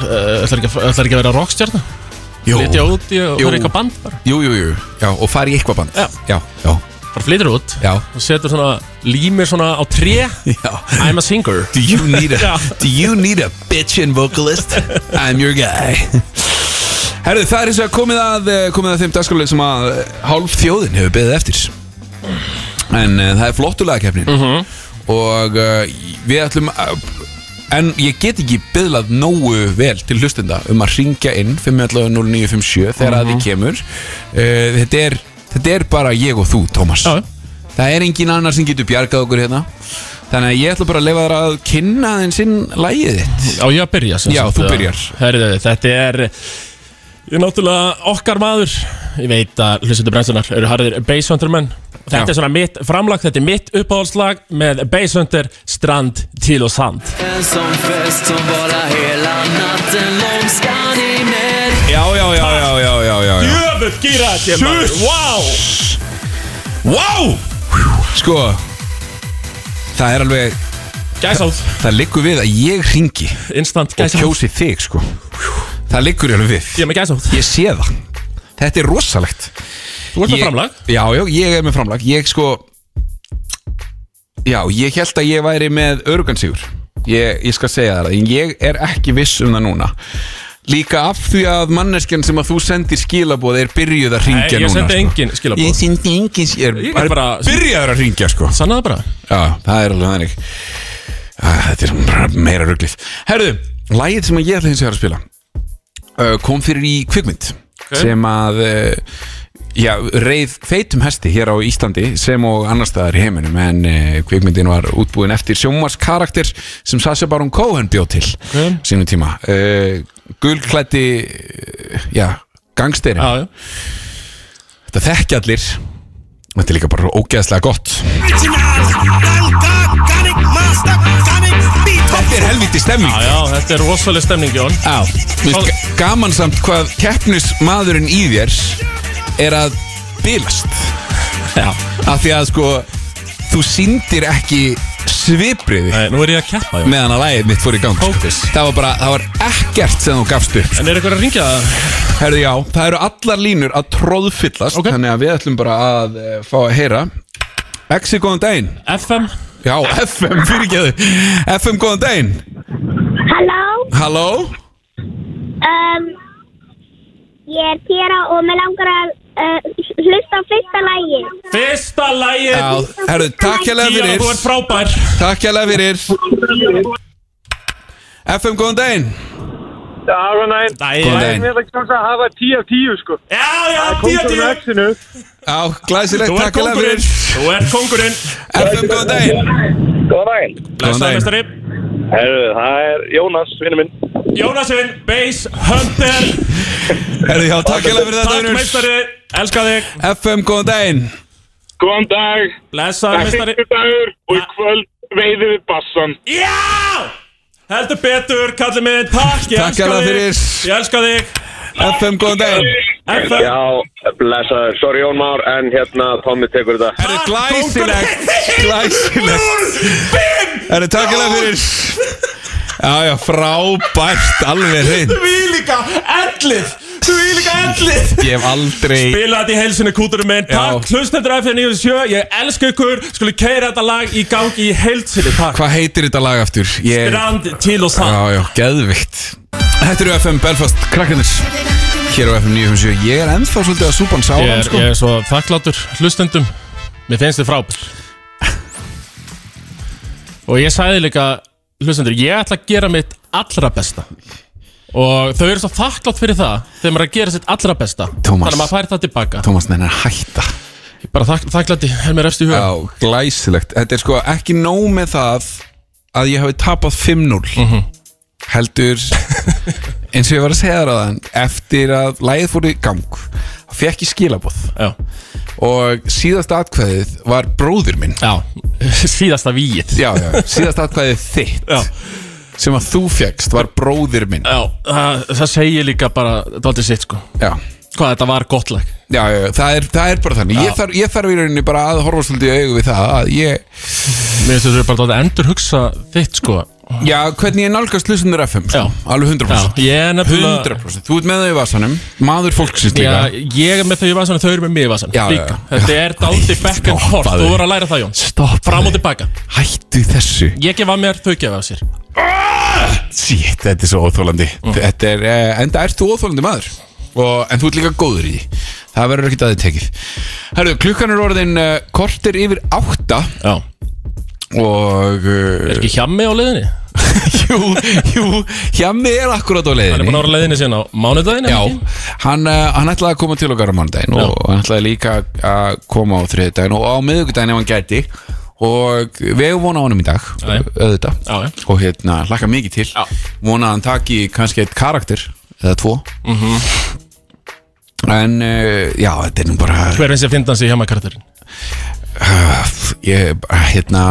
Það er ætlar ekki að vera rockstjarna Jú, Flytja út í og vera eitthvað band bara jú, jú, jú. Já, og fara í eitthvað band Já. já, já, Bara flytur út já. og setur svona límir svona á tré já. I'm a singer Do you need a Já. Do you need a bitchin vocalist? I'm your guy Herðu, það er eins og komið að eh, komið að þeim dagskóla sem að eh, hálf þjóðin hefur beðið eftir En uh, það er flottulega keppnin og uh, við ætlum að En ég get ekki byðlað nógu vel til hlustenda um að ringja inn 511-0957 þegar að því kemur. Uh, þetta, er, þetta er bara ég og þú, Tómas. Já. Það er engin annar sem getur bjargað okkur hérna. Þannig að ég ætla bara að lefa þar að kynna þeim sinn lægið þitt. Á ég að byrja Já, þú byrjar. Herðu, þetta er Ég er náttúrulega okkar maður. Ég veit að hlustendur brennstunar eru harðir Base Hunter menn Þetta Já. er svona mitt framlag, þetta er mitt uppáhaldslag með Base Hunter, Strand, Til og Sand. En sån fest som varar hela natten lång ska ni med. Já, já, já, já, já, já, já, já. Jöfull gýra þetta maður, wow. Wow. Sko Það er alveg Gæsáð, Það liggur við að ég ringi instant og gæsáð kjósi þig sko Það liggur alveg við. Ég er með gæsáð Ég sé það. Þetta er rosalegt. Þú ert með Ég- framlag? Já, já, ég er með framlag. Ég sko Já, ég held að ég væri með örugansígur ég, ég skal segja það En ég er ekki viss um það núna. Líka af því að manneskjan sem að þú sendir skilaboð er byrjuð að Nei, ringja ég núna sendi sko. engin Ég skilabóð sendi engin skilaboð Ég get bara- Byrjaður að ringja sko. Sannaði bara. Já, það er alveg þannig. Ah, Þetta er bara meira rugglið Herðu, lagið sem ég ætla hins vegar að spila kom fyrir í kvikmynd. Sem að uh, já, reið feitum hesti hér á Íslandi sem og annar staðar í heiminum. En uh, kvikmyndin var útbúin eftir sjónvarskarakter sem Sasha Baron Cohen bjóð til Ok. sínum tíma. Uh, Gulklætti já, gangsteri Já, já. Þetta þekki allir. Þetta er líka bara ógeðslega gott Þetta er helviti stemming. Já, já, þetta er rosalega stemning, Jón. Já, finnst ga- gaman samt hvað keppnismadurinn í þér er að bilast. Já. Af því að sko þú síndir ekki svipriði Nei, nú er ég að keppa, Jón. meðan að lægið mitt fór í gang sko. Fókus. það var bara, það var ekkert sem þú gafst upp En er eitthvað að ringja það? Herðu já, það eru allar línur að tróðfyllast Ok. þannig að við ætlum bara að uh, fá að heyra. Exi, góðan daginn. FM Já, FM, fyrirgeðu FM, góðan daginn. Halló, Halló? Um, ég er Tjera og mér langar að uh, hlusta á fyrsta lægi. Fyrsta lægið Já, herðu, takk hérlega fyrir. þú ert frábær. Takk hérlega fyrir. FM, góðan daginn góðan daginn. Góðan Það er daginn. mér ekki chans að hafa 10 af 10 sko. Já, já, tíu, Komdu tíu með X-inu. Já, glæsilegt, Þú ert takk hérlega kongurinn fyrir Þú ert kongurinn FM, góðan daginn Góðan daginn. Daginn. mestari Herru, það er Jónas, vinnu minn. Jónasinn, Base Hunter Herðu, já, takk hérlega fyrir þetta Takk vinur. meistari, elska þig FM, góðan daginn Góðan dag. Blessaður meistari dagur og í kvöld veiðum við bassan. Já! Heldur betur, kallið minn, takk, ég Takk elska þig. fyrir. Ég elska þig. FM, góðan daginn. FM Já, blessaður, sorry Jón Már, en hérna Tommi tekur þetta. Herðu, glæsilegt Glæsilegt. Herðu, takk hérlega fyrir. Já, já, frábært Alveg hreint. Í líka ellið Þú í líka ellið Ég hef aldrei Spila þetta í heilsinu kúturum minn. Takk, hlustendur F97 Ég elska ykkur. Skuli keira þetta lag í gangi í heilsinu Takk. Hvað heitir þetta lag aftur? Ég... Brand til og sann Já, já, geðvikt Þetta eru FM Belfast krakkarnir. Hér á FM 957 Ég er ennþá svolítið að súpan Ég sálan er, sko. ég er svo þakklátur hlustendum. Mér finnst þið frábær. Og ég sagði líka Hlustendur, ég ætla að gera mitt allra besta Og þau eru svo þakklátt fyrir það Þegar maður er að gera sitt allra besta. Tómas. Þannig að maður færi það tilbaka. Tómas nenni að hætta. Ég bara þakk, þakklátti, er mér efst í huga. Já, glæsilegt. Þetta er sko ekki nóg með það að ég hafi tapað 5-0 Mhm. heldur eins og ég var að segja það ráðan eftir að lægið fór í gang þá fekk ég skilaboð. Já, og síðasta atkvæðið var bróðir minn. Já, síðasta víið Já, já, síðasta atkvæðið þitt. Já. Sem að þú fegst var bróðir minn. Já, það, það segir líka bara Dálítið sitt sko. Já, Hvað þetta var gott lag? Já, já það, er, það er bara þannig. Ég þarf, ég þarf í rauninni bara að horfa svolítið í augu við það að ég, Mér finnst þú bara dálítið endur hugsa þitt sko. Já, hvernig ég nálgast hlustendur FM sko. Já. alveg 100% Já, ég er nefnilega 100% Þú ert með þau í vasanum. Maður fólksins líka. Já, ég er með þau í vasan og þau eru með mig í vasan Já, já, Líka, já. þetta er dálítið back and forth Stoppaðu. Þú voru að læra það Jón. Stopp Fram og tilbaka. Hættu þessu. Ég gefa mér, þau gefa af sér Sýtt, þetta er svo óþólandi Þetta er, eh, enda ert þú óþólandi maður. Og, En þú ert líka góður í því. Það verður ekkert að þið tekið. Herru, klukkan er orðin uh, kortir yfir átta. Já. Og uh, Er ekki hjammi á leiðinni? Jú, jú Hjammi er akkurat á Hann er búin leiðinni að vera á leiðinni síðan á mánudaginn Já, hann, uh, hann ætlaði að koma til okkar á mánudaginn og hann ætlaði líka að koma á þriðdaginn og á miðvikudaginn ef hann gæti og við vonað á honum í dag auðvitað. Og hérna hlakka mikið til. Já. vonað að hann taki kannski eitt karakter eða tvo. Mhm. en uh, já, þetta er nú bara Hver finnst ég að finna hans í hjamma karakterin? uh, ég, bara, hérna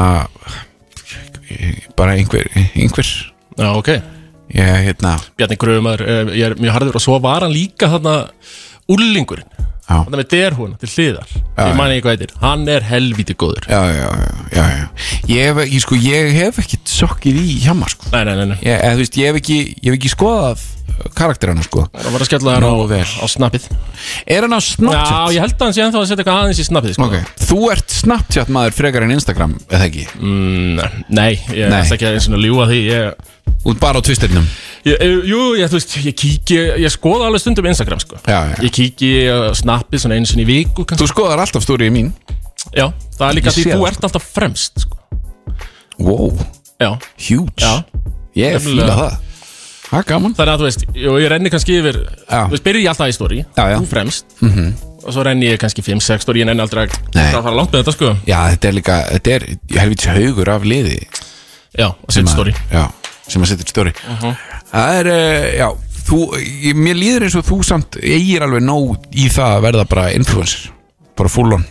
bara einhver einhver, Já, ok. Ég, hérna. Bjarni Gröfumar, ég er mjög harður Og svo var hann líka þarna Úllingurinn já, Þannig með derhúna til hliðar. Ég man ekki hvað heitir. Hann er helvíti góður. Já, já, já, já, já. Ég, hef, ég, sko, ég hef ekkit sokkið í hjamma sko. Nei, nei, nei, nei. Ég, eða, þú veist, ég hef ekki, ég hef ekki skoðað karakterana sko. Það var að skella þær á, á snappið. Er hann á Snapchat? Já, ég held að hann sé ennþá að setja eitthvað aðeins í snappið sko. Ok, þú ert Snapchat maður frekar en Instagram, eða ekki? mm, Nei, ég ætla ekki að ljúa því ég, Út bara á Twisternum ég, ég- Jú, ég, veist, ég kíki Ég skoða alveg stundum Instagram sko. Já, já. Ég kíki uh, snappið svona einu sinni í viku kannski. Þú skoðar alltaf stórið mín Já, það er líka Ég því þú það, ert alltaf fremst sko. Wow, Já, huge já Ég Nefnilega. fíla það Það er gaman Þannig að þú veist, jú, ég renni kannski yfir. Þú veist, byrja ég alltaf í já. Þú fremst -hmm. Og svo renni ég kannski 5-6 story Ég nenni aldrei að Nei. að fara langt með þetta sko Já, þetta er líka, þetta er helvits haugur af liði Já, og setja story Já, sem að setja stóri Það er, uh, já þú, Mér líður eins og þú samt eigir alveg nóg í það að verða bara influencer bara full on.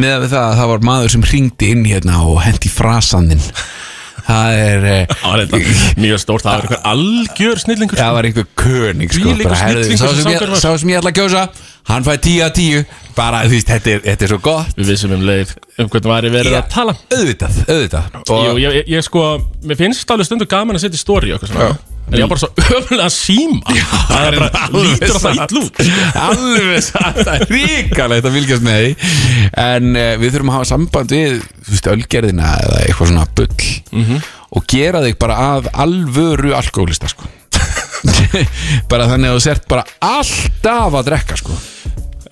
Með við það að það var maður sem ringdi inn hérna og hendi frasandinn það er uh, var þetta mjög stórt Það var einhver algjör snillingur það var einhver köning sko, sá sem ég ætla að kjósa hann fæði 10 að 10 bara þú veist, þetta þetta er svo gott. Við vissum um leið um hvernig væri verið Já. að tala. auðvitað Jú, og, ég, ég, ég sko, mér finnst alveg stundu gaman að setja í story og eitthvað svona. En ég var bara svo öfulega síma. Það er bara, lítur alltaf ill út. Alveg satt, það er ríkalegt að fylgjast með því. En uh, við þurfum að hafa samband við þú veist, ölgerðina eða eitthvað svona bull Mhm. og gera þig bara að alvöru alkoholista sko. Bara þannig að þú sért bara alltaf að drekka sko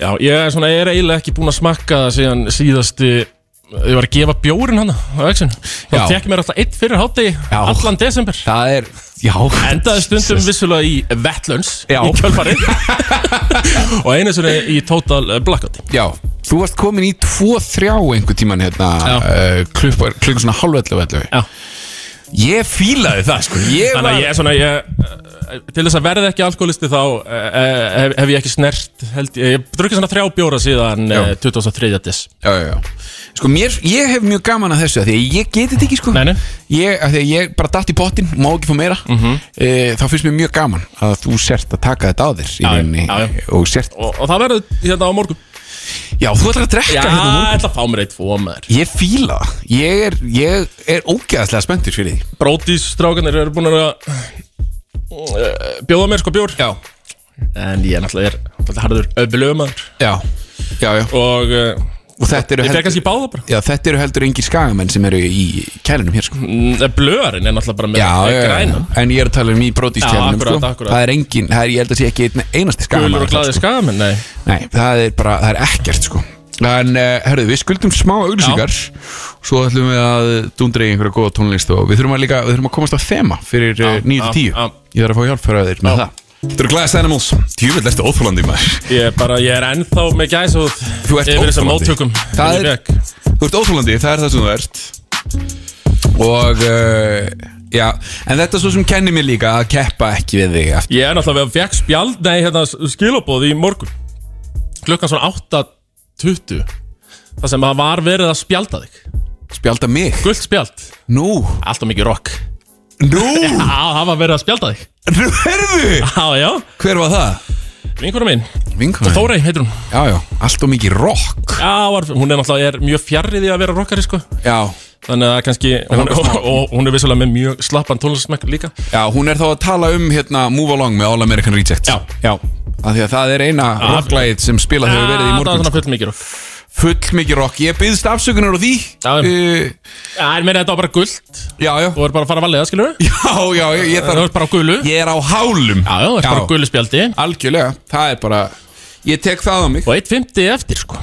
Já, ég er svona, ég er eiginlega ekki búinn að smakka það síðan síðasti Ég var að gefa bjórin hana á exinu Já. Það fekk mér alltaf eitt fyrir hátegi Já. Allan desember það er, já Endaði stundum vissulega í Vetlunds Já. Í kjölfarið Og einu sinni í Total Blackout já, þú varst komin í 2-3 einhver tíman hérna uh, klukkan klukkan svona hálfellu vellu Já. Ég fílaði það sko ég Þannig að ég er svona ég, eh, Til þess að verða ekki alkoholisti þá eh, eh, hef, hef ég ekki snert held, ég, ég drukkið svona þrjá bjóra síðan eh, 23. des já, já, já. Sko mér, ég hef mjög gaman að þessu af Því að ég geti þetta ekki sko Nei, nei. ég, af Því að ég bara datt í pottin, má ekki fá meira e, Þá finnst mér mjög gaman Að þú sért að taka þetta á þér í Já, rauninni já, já. Og sért, og, og það verður hérna á morgun já þú ætlar að drekka Já, hérna á ég morgun. að fá mér eitt fóa með þér Ég fíla. Það Ég er, ég er ógeðaslega spenntur fyrir því. Brótis strákanir eru búin að uh, bjóða mér sko bjór. Já, En ég er náttúrulega er náttúrulega harður öflömaður já, já, já. Og uh, Og þetta eru heldur Já, þetta eru heldur engir skagamenn sem eru í kælinum hér sko. Mm, Blöðarinn er náttúrulega bara með Já, já, já, en ég er að tala um í akkurat, sko. Það er engin, það er, ég held að sé ekki einasti glaði skagamenn, nei. Nei, það er bara, það er ekkert sko. En, uh, herruðu, við skuldum smá auglýsingar. Svo ætlum við að dundra í einhverja góða tónlist Og við þurfum að líka, við þurfum að komast á þema Fyrir uh, Já, 9-10 já, já. Ég þarf að fá hjálp fyrir þér með Já. það Þetta eru Glass Animals. Djúvill ertu óþólandi maður. Ég er bara, ég er ennþá með gæs og Þú ert Yfir þessum móttökum Það er-. Þú ert óþólandi, það er það sem þú ert. Og, uh, já En þetta er svo sem kennir mér líka að keppa ekki við þig aftur. Ég er náttúrulega, við fekk spjald, nei, hérna, skilabóð í morgun. Klukkan svona 8.20 Það sem að var verið að spjalda þig. Spjálta mig? Gult spjald, Nú, alltaf mikið rock nú, Já, það var verið að spjalda þig. Nú, herðu Já, já, Hver var það? vinkona mín. Vinkona Þórey heitir hún. Já, já, allt og mikið rock. Já, var, hún er náttúrulega er mjög fjarrið í að vera rockari, sko. Já, Þannig að kannski, hún, og, og hún er vissulega með mjög slappan tónlistsmekk líka. Já, hún er þá að tala um hérna Move Along með All American Reject Já. Já. Af því að það er eina Já. rocklægið sem spilað hefur verið í það er morgun svona full mikið Full mikið rock. Ég byggðist afsökunar á því. Já. Já, mér er þetta var bara gult. Já, já. Þú er bara að fara að valega, skilur við Já, já, ég, ég, Það þarf, er bara á gulu. Já, ég er á hálum. Já, það er bara gulu spjaldi. Algjörlega, það er bara Ég tek það á mig. Og 1.50 eftir, sko.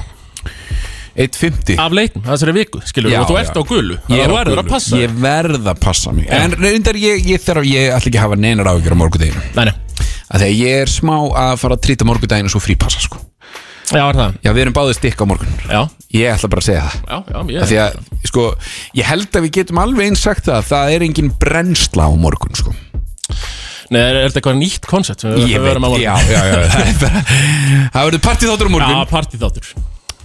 1.50 Af leiknum, þessari viku, skilur við Já, Og þú já. ert á gulu. Ég er á þú verður að passa Ég verð að passa mig. En reyndar ég, ég þarf Ég ætla ekki að hafa neinar áhyggjur á morgudeginu Nei, nei, að ég er smá að fara að trýta morgudeginu Svo frípassa sko já, er það? Já, við erum báðið stikk á morgun. Já, Ég ætla bara að segja það. Já, já, Af ég Því að, sko, ég held að við getum alveg eins sagt það Það er engin brennsla á morgun, sko. Nei, er, er þetta eitthvað nýtt koncept sem við Ég við veit, verðum að já, já, já. Það er bara Það verður partíð þáttur á Já, morgun partíþáttur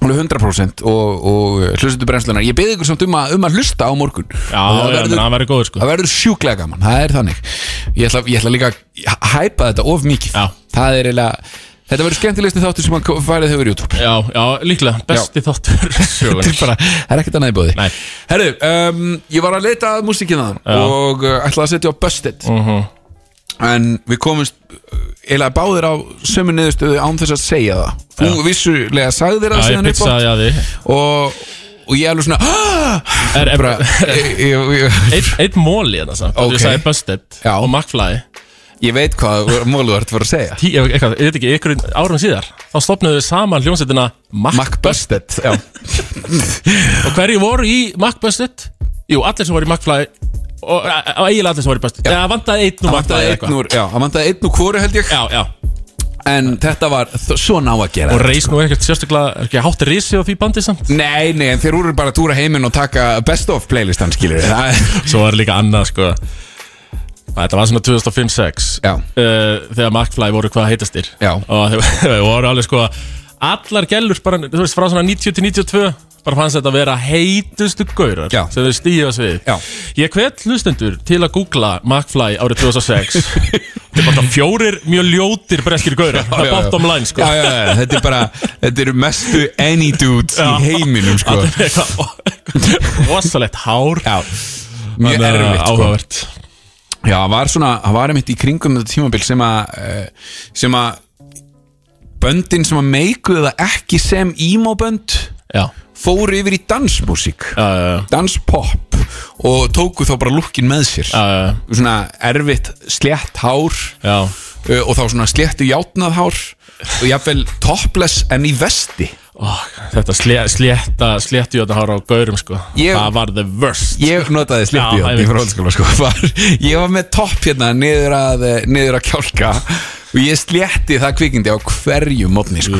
Alveg 100% og, og hlustuðu brennslunar Ég beði ykkur samt um að, um að hlusta á morgun. Já, Og það já, verður, menn, það verður góður, sko. það verður sjúklega gaman Það er þannig. Ég ætla, ég ætla líka að hæpa þetta of mikið. Já. Það er eiginlega Þetta verður skemmtilegsti þáttur sem að færið hefur í YouTube Já, já, líklega, besti þáttur Þetta er bara, það er ekkert annað í bóði Nei. Herru, um, ég var að leita að músíkina Já. Og uh, ætlaði að setja á Busted Mhm. En við komumst uh, eiginlega báðir á sömu niðurstöðu án þess að segja það Þú Já. vissulega Já, á pizzaði að því og, og ég alveg svona! Er, er, eitt móli hérna samt. Þú sagði Busted Já. og McFly ég veit hvað mólu þú ert að segja. Tí, ég, eitthvað, ég veit ekki, ykkur árum síðar Þá stopnuðu við saman hljómsveitina MacBusted. Og hverju voru í MacBusted? Jú, allir sem voru í McFly Og og eiginlega allir sem voru í Busted Já, vantaði einn það úr McFly vantaði einn úr það vantaði einn úr hvori held ég. Já, já. En þetta var þ- svona á að gera Og þetta, reis nú ekkert sérstaklega Ekki hátti risi á því bandi samt? Nei, nei, en þeir voru bara að túra heiminn og taka best of playlistan, skilur Svo var líka annað sko Þetta var svona 2005-06 Já. uh, Þegar McFly voru hvað heitastir. Já. Og þeir voru alveg sko Allar gellur bara, þú veist, frá svona 90 til 92 Bara fannst þetta að vera heitustu gaurar Já. Sem þeir stíða svið Já. Ég hvet hlustendur til að googla McFly árið 2006 Þetta er bara fjórir mjög ljótir breskir gaurar Það er bottom line sko. Þetta er bara Þetta eru mestu any dudes í heiminum, sko. Allir með eitthvað Rosalegt hár. Mjög erfitt, sko Já, það var svona, það var einmitt í kringum þetta tímabil sem að eh, sem að böndin sem að meikuðu það ekki sem emo-bönd Já, fóru yfir í dansmusík danspop og tóku þá bara lukkin með sér. Já, já, svona erfitt slétt hár Já, uh, og þá svona sléttu játnað hár og jafnvel topless en í vesti Ó, þetta slé, slétta, slétti þetta hára á gaurum sko. Ég- Það var the worst. Ég notaði játn í fráhaldsskóla sko. Var- ég var með topp hérna niður að, eh, niður að kjálka og ég slétti það kvikindi á hverju mótni sko.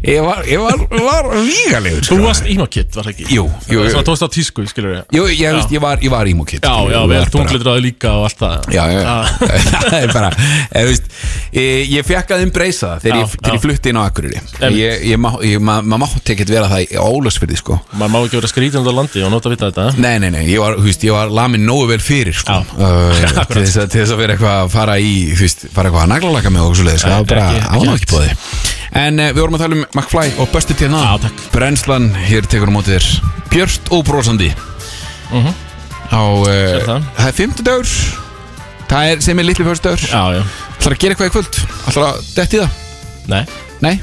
Ég var, ég var, var vígalegur Þú sko. varst emo-kid, var það ekki? Jú, jú. Svona tókst á tísku, skilur við Jú, ég, veist, ég var, ég var emo-kid Já, já, Ég vel tunglitraði líka og allt það. Já, já, það er bara ég, ég, ég fekk að embracea það þegar, Já, ég, ég flutti inn á Akureyri. Ég, ég, ég, maður mátti ekkert vera það í Ólasfyrði sko. Maður má ekki vera skrítin út á landi og nota að vita þetta. Nei, nei, nei, ég var, þú veist, ég var lamin nógu vel fyrir sko. Uh, til, þess að, að vera eitthvað að fara í þú veist, fara eitthvað að naglalaka með og svo leiðis það var bara ánæg ekki bóði En uh, við vorum að tala um McFly og Já, takk. Brennslan, hér tekur á móti þér. Björst og brosandi. Á, uh, Sér það. það er 50 dagur. Það er sem er litli fyrst dagur Ætlar að gera eitthvað í kvöld? Ætlar að detti það? Nei, Nei,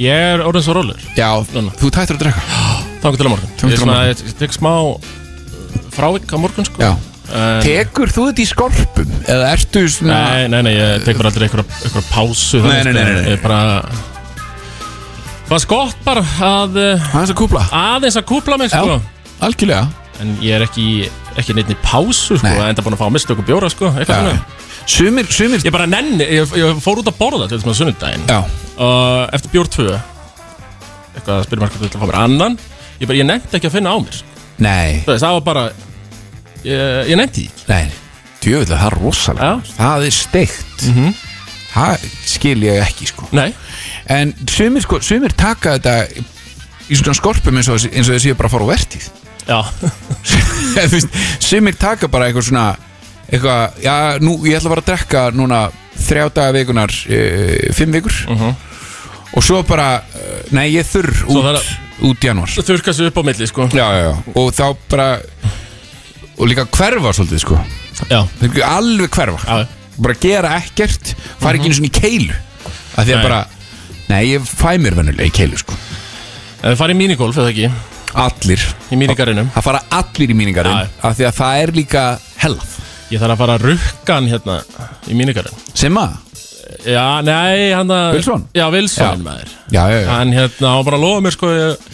ég er orðin svo rólur já, Núna. þú tættir að drekka Þannig til að morgun Þangað til Ég er á svona, morgun. ég tek smá frávik á morgun sko Já Tekur þú þetta í skorpum? Eða ertu svona Nei, nei, nei, ég tek bara aldrei einhverja, einhverja pásu Nei, nei, nei, nei, nei. Ég bara Fannst gott bara að eh, Aðeins að kúpla aðeins að kúpla mig sko Já, algjörlega En ég er ekki, ekki neitt í pásu sko Nei. Enda búin að fá okkur bjóra sko Eitthvað Já. svona Sumir, sumir Ég bara nenni, ég, ég fór út að borða til þessum að sunnudaginn. Já, Og eftir bjór 2 Eitthvað að spyrja margir til að fá mér annan. Ég bara, ég nefndi ekki að finna á mér sko. nei, Þú veist, Það var bara Ég, ég nefndi því. Nei. Djöfulega, það er rosalega. Já. Það er steikt. Það skil ég ekki sko. Nei, En sumir, sko, sumir taka þetta Í svona skorpum eins og, eins og þessi bara að fara á vertíð. Já. Þú veist, Sumir taka bara eitthvað svona Eitthvað, já, nú, ég ætla bara að drekka Núna þrjá daga vikunar uh, Fimm vikur. Og svo bara, uh, nei, ég þurr Svo út, það er- út januar Þurka sig upp á milli sko. Já, já, já. Og þá bara Og líka hverfa svolítið, sko. Já, Þeir eru alveg hverfa. Já. Bara gera ekkert fara ekki einu svona í keilu. Að því að Nei. bara nei, ég fæ mér vennulega í keilu sko. En þið farið í minigolf, eða ekki? allir, Í minigarinum það fara allir í míningarinn Já. að því að það er líka hellað Ég þarf að fara að rukka hann hérna í minigarin sem að, Já, nei, hann að Wilson? Já, Wilson maður. Já, já, já, Hann hérna, hann bara að lofa mér sko ég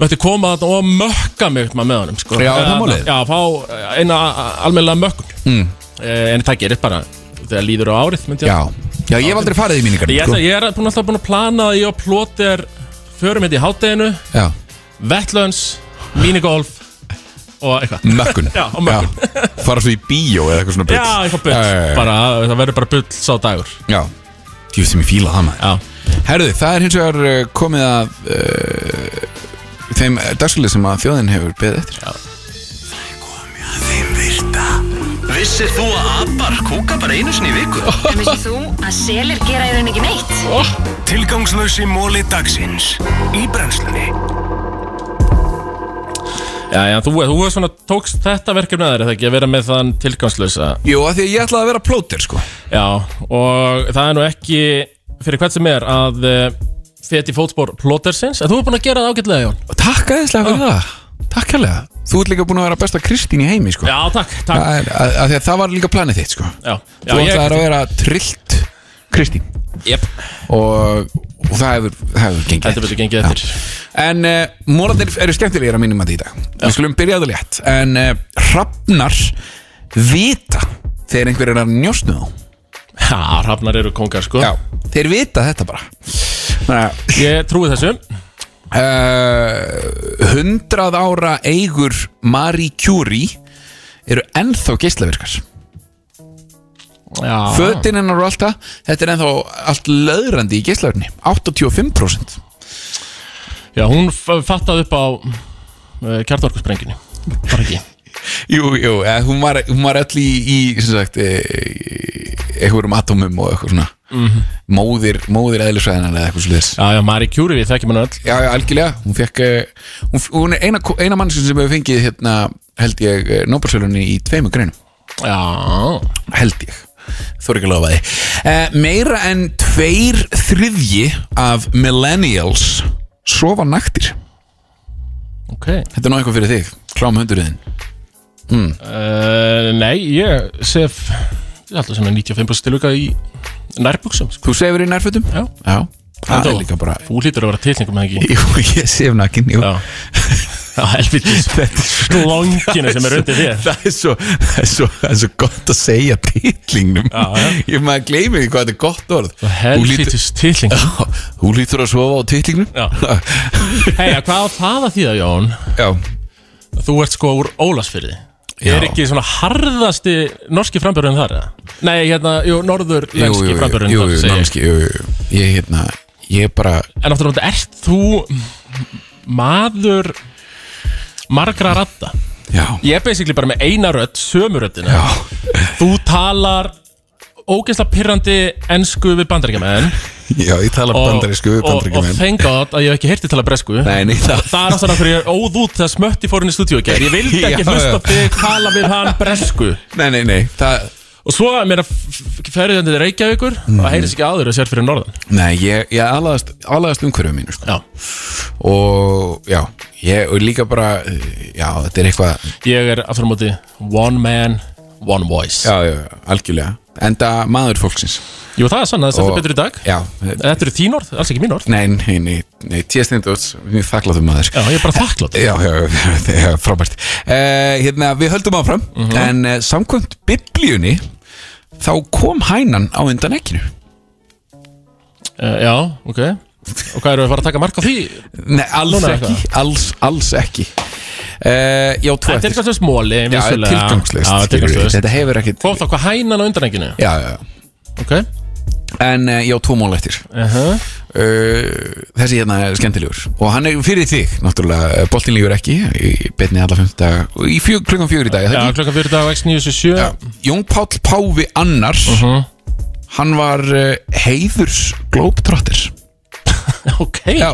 Mætti koma þarna og mökka mig með honum sko. Já, það Eða, málið? Já, fá eina almennilega mökkun. Mm, En það gerist bara þegar líður á árið myndi ég. Já. Já, ég hef aldrei farið í míningarinn Ég, sko. ég er búin, alltaf búin að plana að ég og plóti er Förum hérna í hátteginu já, Vettlöns, minigolf Og eitthvað. Mökkun. Já, og mökkun. fara svo í bíó eða eitthvað svona bull. Já, eitthvað bull. Já, já, já. bara, Það verður bara bull sá dagur. Já, ég veist sem ég fíla það maður. Já, herruði, það er hins vegar uh, komið að uh, þeim dagskilið sem að þjóðin hefur beðið eftir. Þeim virta. Vissir þú að abar kúka bara einu sinni í viku? En vissið þú að selir gera í rauninni ekki neitt? Tilgangslösi móli dagsins. Í brennslunni Já, já, þú, þú er svona, tókst þetta verkefni að þér, eða ekki, að vera með þann tilgangslösa Jú, af því að ég ætlaði að vera plóter sko. Já, og það er nú ekki fyrir hvert sem er að uh, feti fótspor plótersins. En þú er búin að gera það ágætlega, Jón. Takk aðeinslega fyrir það. Takk hérlega. Þú ert líka búin að vera besta Kristín í heimi sko. Já, takk, takk. Það, er, að, að að það var líka planið þitt sko. Já, já Þú ætlaði að vera trillt Kristín. Jep, og, og það hefur, það hefur gengið þetta betur gengið eftir. En uh, mólarnir eru skemmtilegir að mínum að í dag. Við skulum byrja það létt. En uh, hrafnar vita þegar einhver er að njósnu þá. Já, hrafnar eru kongar, sko. Já, þeir vita þetta bara. Þannig að Ég trúi þessu. Uh, 100 ára eigur Marie Curie eru ennþá geislavirkar Já, Fötin hennar og allt það Þetta er ennþá allt löðrandi í geislavirkni 85% já hún fattaði upp á uh, kjartorkusprengjunni Bara ekki? Jú, jú, eh, hún, var, hún var öll í, í sem sagt, eh, einhverjum atómum og eitthvað svona. Móðir, móðir eðlisvæðinar eða eitthvað sliðis Já, já, Marie Curie, við þekkjum hann öll. Já, já, algjörlega, hún fekk eh, hún, hún er eina, eina mannskjum sem hefur fengið hérna, held ég, Nobelsölunni í tveimur greinum, Já, held ég Er lofa því. Eh, Meira en tveir þriðji af millennials sofa naktir. Ok. Þetta er nú eitthvað fyrir þig, klám hundurðin uh, Nei, ég sef Ég held að svona 95% tilvika í nærbuksum sko. Þú sefur í nærfötum? Já. Já, er þú? líka bara Þú hlýtur að vera tilningum með ekki? Jú, ég sef nakin, jú Já helvitis Slonginu sem er undir þér Það er svo, það er svo, það er svo gott að segja titlingnum. Ég maður gleymi því hvað þetta er gott orð Helvitis tilning Já, Þú lítur að sofa á titlingnum Já. Hei, hvað á það að þýða, Jón? Já, Þú ert sko úr Ólasfyrði Já. Er ekki svona harðasti norski frambjörðin þar? Nei, hérna, jú, norður jú, jú, lenski jú, frambjörðin jú, jú, ég. námski, jú, jú. Ég, hérna, ég bara En náttúrulega, ert þú maður margra radda? Já, Ég er basically bara með eina rödd, sömu röddina. Já, Þú talar ógeðslega pirrandi ensku við bandaríkjamenn. Já, ég tala og, bandarísku við og, og bandaríkjumenn thank god að ég hef ekki heyrti tala bresku. Nei, nei, það Það er ástæðan fyrir ég óð út þegar smötti fór inn í stúdíu Ég vildi ekki hlusta þig tala við hann bresku. Nei, nei, nei, það Og svo er mér að ferði þetta til Reykjavíkur og það heyrðis ekki áður að sér fyrir norðan. Nei, ég, ég aðlaðast, umhverfum mínu sko. Já, Og, já, ég, og líka bara Já, þetta er eitthvað ég er aftur á móti one man, one voice. Já, já, algjörlega. Enda maður fólksins Jú, það er sann, það er Og- svolítið betur í dag. Já, Þetta eru þín orð, alls ekki mín orð. Nei, nei, nei, nefndóts, mjög þakkláttum maður. Já, ég er bara þakklátt Já, já, já, já frábært. Uh, Hérna, við höldum áfram En uh, samkvæmt biblíunni Þá kom hænan á undan ekkinu uh, Já, ok. Og hvað eru að fara að taka mark á því? Nei, alls Núna ekki? Alls, alls ekki. Uh, Já, tvo Þetta er eftir smóli, Já, tilgangslist Já, tilgangslist Þetta hefur ekkit Hvað þá, hvað hænan á undanenginu? Já, já, já. Ok En uh, já, tvo mál eftir uh -huh. uh, Þessi hérna er skemmtilegur Og hann er fyrir þig, náttúrulega Boltin lífur ekki Í betni alla fymta Í fjö, klukkan fjögur í dag Já, ekki? klokkan fyrir dag X977 Já. Jón Páll Páfi Annars Mhm. Hann var uh, heiðurs Globetrotter Ok. Já,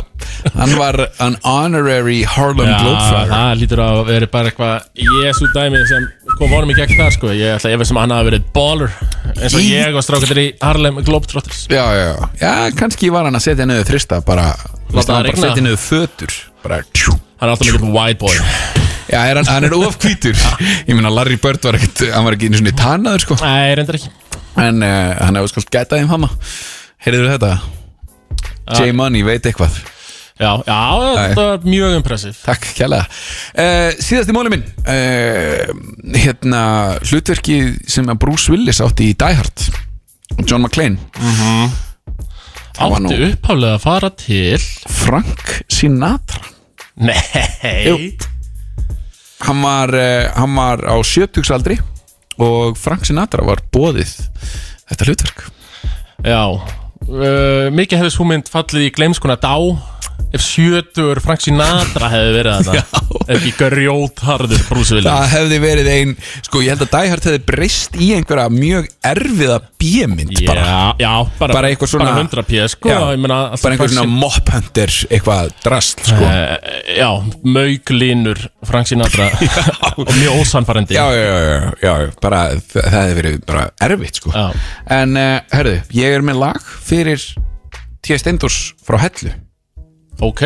hann var an honorary Harlem Globetrotter. það lítur að vera bara eitthvað Jésu dæmi sem kom honum í gegn þar sko. Ég ætla að efast sem hann hafi verið baller eins og Í- ég og strákandir í Harlem Globetrotters. Já, já, já, já, kannski var hann að setja niður þrista bara, Láta það hann bara rigna. setja niður fötur bara, tjú. Hann er alltaf mikið white boy. Já, er hann, hann er ofkvítur Ég meina, Larry Bird var ekkert hann var ekki einu svona tannaður, sko. Nei, reyndar ekki. En uh, hann hefur skalt gæta þeim hama Heyrðu þetta? J-Money veit eitthvað. Já, já, þetta var mjög impressiv Takk, kjærlega. Uh, Síðasti móli minn. Uh, Hérna, hlutverki sem Bruce Willis átti í Die Hard John McClane. Var nú- Átti upphaflega að fara til Frank Sinatra. Nei. Jú. Hann var, uh, hann var á sjötugsaldri Og Frank Sinatra var bóðið Þetta hlutverk. Já uh, Mikið hefði svo mynd fallið í gleimskuna dá Ef sjötur Frank Sinatra hefði verið þetta Ekki grjótharður Bruce Willis. Það hefði verið ein Sko ég held að Die Hard hefði breyst í einhverja mjög erfiða bímynd bara. Já, já, bara, Bara eitthvað svona- Bara 100 p, sko Já, meina, Bara einhver svona Mop Hunter Eitthvað drast sko. Eh, Já, mauglínur Frank Sinatra Og mjög ósannfærandi. Já, já, já, já, já, bara það hefði verið bara erfitt sko. Já. En uh, herðu, ég er með lag fyrir T.S. Steindors frá Hellu Ok.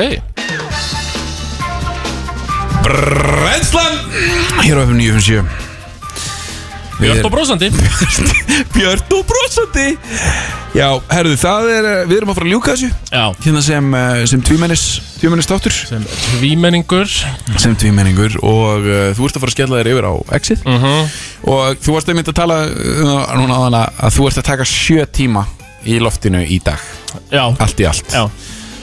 Brennslan! Hér á FM 957 Björn og brósandi Björn og brosandi. Já, herðu, það er uh, Við erum að fara að ljúka þessu. Já. Hérna sem, uh, sem tvímennis Tvímennis þáttur. Sem tvímenningur. Sem tvímenningur Og uh, þú ert að fara að skella þér yfir á Exit. Mhm. Og þú varst einmitt að tala uh, Núna á hana Að þú ert að taka sjö tíma Í loftinu í dag. Já. Allt í allt. Já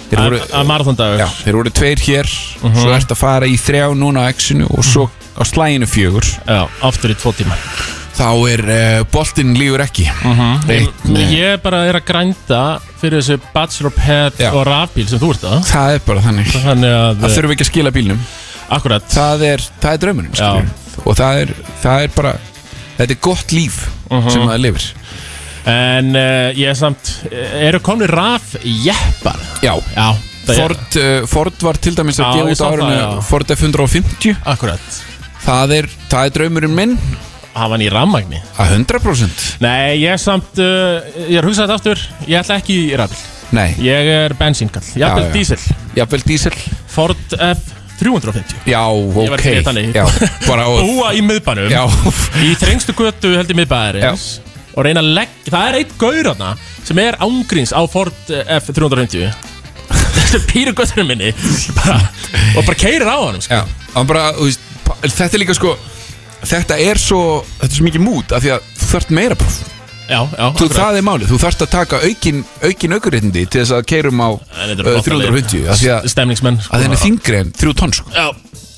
Þeir voru, Að marathondagur já, þeir voru tveir hér. Mhm. Svo ert að fara í þrjá núna á Exinu Og svo á slæginu fjögur. Já, aftur í tvo tíma. Þá er uh, boltinn lífur ekki. Eitt með- Ég bara er að grænda Fyrir þessu Bachelor Pet Já. og rafbíl sem þú ert að. Það er bara þannig. Þannig að Það þurfum ekki að skila bílnum. Akkurat. Það er, það er draumurinn Já. skilurðu. Og það er, það er bara Þetta er gott líf Mhm. sem það lifir En uh, ég er samt Eru komni raf jeppar? Já, Já Ford, uh, Ford var til dæmis að gefa ég út já. Ford F150 Akkurat. Það er, það er draumurinn minn. Hafa hann í rammagni að 100% Nei, ég er samt uh, Ég er hugsað aftur. Ég ætla ekki í rafbíl Nei, Ég er bensínkall. Jafnvel Já, já. dísil. Jafnvel dísel Ford F350 Já, Ég var ok. ekki þannig. Bara og, Búa í miðbænum. Já, Í þrengstu götu held í miðbæðarins Og reyna að leggja Það er eitt gaur þarna Sem er ángríns á Ford eh, F350 Þetta er pýru götturinn minni. Bara, Og bara keirir á hann sko. hann pa- Þetta er líka sko Þetta er svo, þetta er svo mikið mút af því að þú þarft meira próf Já, já Þú, það er málið, þú þarft að taka aukin, aukurréttindi til þess að keirum á uh, flottalegir 350 af því að, Stemningsmenn sko. að þenni þingri en 3 tonn sko.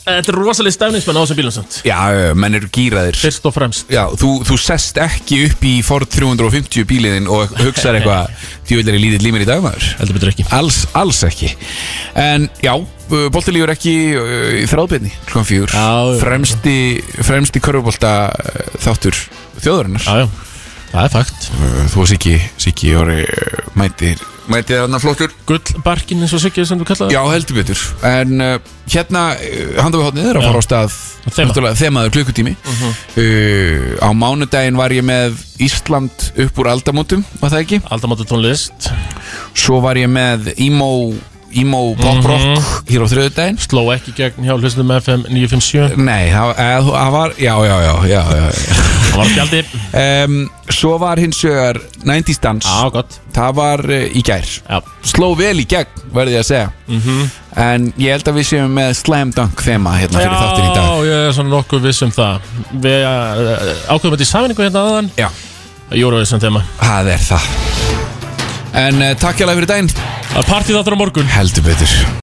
Já, þetta eru rosalega stemningsmenn á þessum bílum samt. Já, menn eru gýraðir Fyrst og fremst. Já, þú, þú sest ekki upp í Ford 350 bíliðin og hugsar eitthvað djúvill er í lítill límir í dagmaður Heldur betur ekki. Alls, alls ekki. En já, bolti lífur ekki uh, í þráðbyrni klokkan fjúr. Fremsti, fremsti körfubolta uh, þáttur þjóðarinnar. Já, já, það er fakt. Uh, Þú og Siggi Jóri uh, mætir Mætir þarna flottur? Gullbarkin eins og Siggi sem þú kallaði? Já, heldur betur. En uh, hérna, uh, handum við hóttnið er að fara á stað Þema. Þemaður klukkutími. Uh, Á mánudaginn var ég með Ísland upp úr aldamótum Var það ekki? Aldamáttu tónlist Svo var ég með Emo, emo pop rock Hér á þriðudaginn Sló ekki gegn hjá hlustum FM 957 Nei, það var Já, já, já, já, já. Það var skjaldi Um, Svo var hins vegar 90s dans. Já, gott. Það var uh, í gær. Já, Sló vel í gegn, verði ég að segja. Mhm. En ég held að við séum með slam dunk þema hérna fyrir þáttin í dag. Já, ég er svona nokkuð viss um það. Við uh, ákveðum þetta í sammenningu hérna aðan Já, Jóruvísum þema. Það er það En uh, takk hjá fyrir daginn. Partíð áttur á morgun. Heldur betur